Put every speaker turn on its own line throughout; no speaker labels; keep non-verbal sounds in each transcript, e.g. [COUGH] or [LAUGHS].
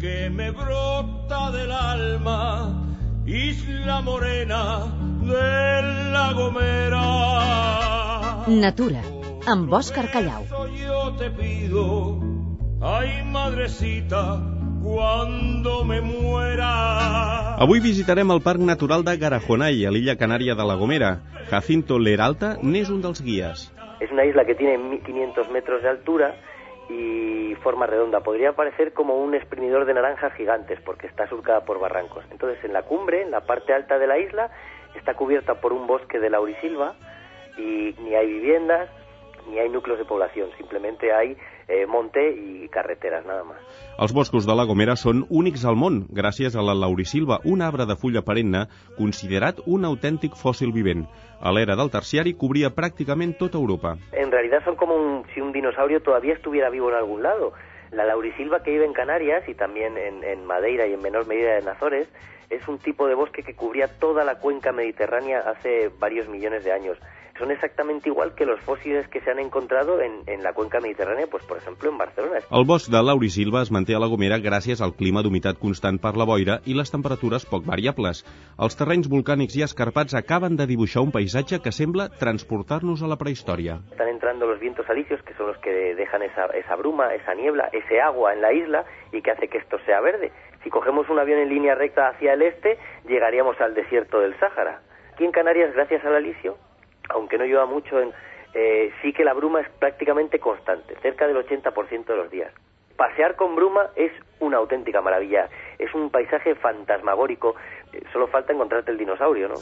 que me brota del alma, isla morena de la Gomera.
Natura, amb Òscar Callau.
Yo te pido, ay madrecita, cuando me muera.
Avui visitarem el Parc Natural de Garajonay, a l'illa canària de la Gomera. Jacinto Leralta n'és un dels guies.
Es una isla que tiene 1500 metros de altura y forma redonda. Podría parecer como un exprimidor de naranjas gigantes porque está surcada por barrancos. Entonces, en la cumbre, en la parte alta de la isla, está cubierta por un bosque de laurisilva y ni hay viviendas ni hay núcleos de población, simplemente hay eh, monte y carreteras, nada más.
Els boscos de la Gomera són únics al món, gràcies a la laurisilva, un arbre de fulla perenne considerat un autèntic fòssil vivent. A l'era del terciari cobria pràcticament tota Europa.
En realidad son como un, si un dinosaurio todavía estuviera vivo en algún lado. La laurisilva que vive en Canarias y también en, en Madeira y en menor medida en Azores es un tipo de bosque que cubría toda la cuenca mediterránea hace varios millones de años. Son exactamente igual que los fósiles que se han encontrado en, en la cuenca mediterránea, pues por ejemplo en Barcelona.
El bosc de laurisilva es manté a la Gomera gràcies al clima d'humitat constant per la boira i les temperatures poc variables. Els terrenys volcànics i escarpats acaben de dibuixar un paisatge que sembla transportar-nos a la prehistòria.
Están entrando los vientos alisios, que son los que dejan esa, esa bruma, esa niebla, ese agua en la isla y que hace que esto sea verde. Si cogemos un avión en línea recta hacia el este, llegaríamos al desierto del Sáhara. Aquí en Canarias, gracias al alisio, aunque no llueva mucho, en, eh, sí que la bruma es prácticamente constante, cerca del 80% de los días. Pasear con bruma es una auténtica maravilla, es un paisaje fantasmagórico, eh, solo falta encontrarte el dinosaurio, ¿no?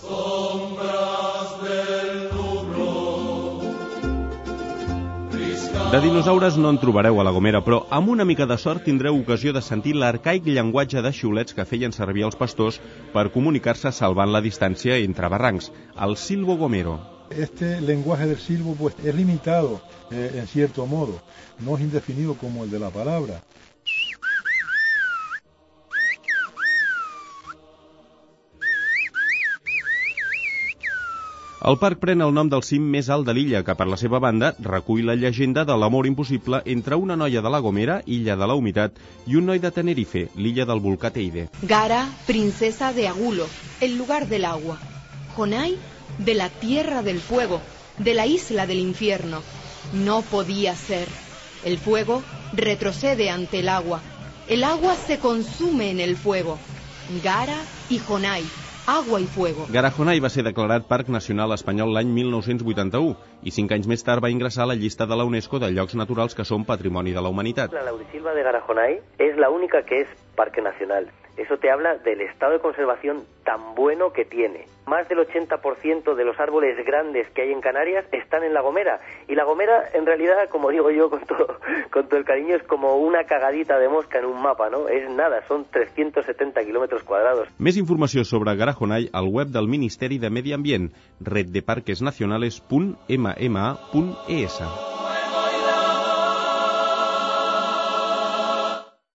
De dinosaures no en trobareu a la Gomera, però amb una mica de sort tindreu ocasió de sentir l'arcaic llenguatge de xiulets que feien servir els pastors per comunicar-se salvant la distància entre barrancs, el silbo gomero.
Este lenguaje del silbo pues es limitado eh, en cierto modo, no es indefinido como el de la palabra.
El parc pren el nom del cim més alt de l'illa, que per la seva banda recull la llegenda de l'amor impossible entre una noia de la Gomera, illa de la humitat, i un noi de Tenerife, l'illa del volcà Teide.
Gara, princesa de Agulo, el lugar del agua. Jonai, de la tierra del fuego, de la isla del infierno. No podía ser. El fuego retrocede ante el agua. El agua se consume en el fuego. Gara y Jonai, agua y fuego.
Garajonay va ser declarat Parc Nacional Espanyol l'any 1981 i cinc anys més tard va ingressar a la llista de la UNESCO de llocs naturals que són patrimoni de la humanitat.
La laurisilva de Garajonay es la única que es parque nacional. Eso te habla del estado de conservación tan bueno que tiene. Más del 80% de los árboles grandes que hay en Canarias están en La Gomera. Y La Gomera, en realidad, como digo yo con todo, [LAUGHS] con todo el cariño, es como una cagadita de mosca en un mapa, ¿no? Es nada, son 370 kilómetros cuadrados.
Més informació sobre Garajonay al web del Ministeri de Medi Ambient, reddeparquesnacionales.mma.es.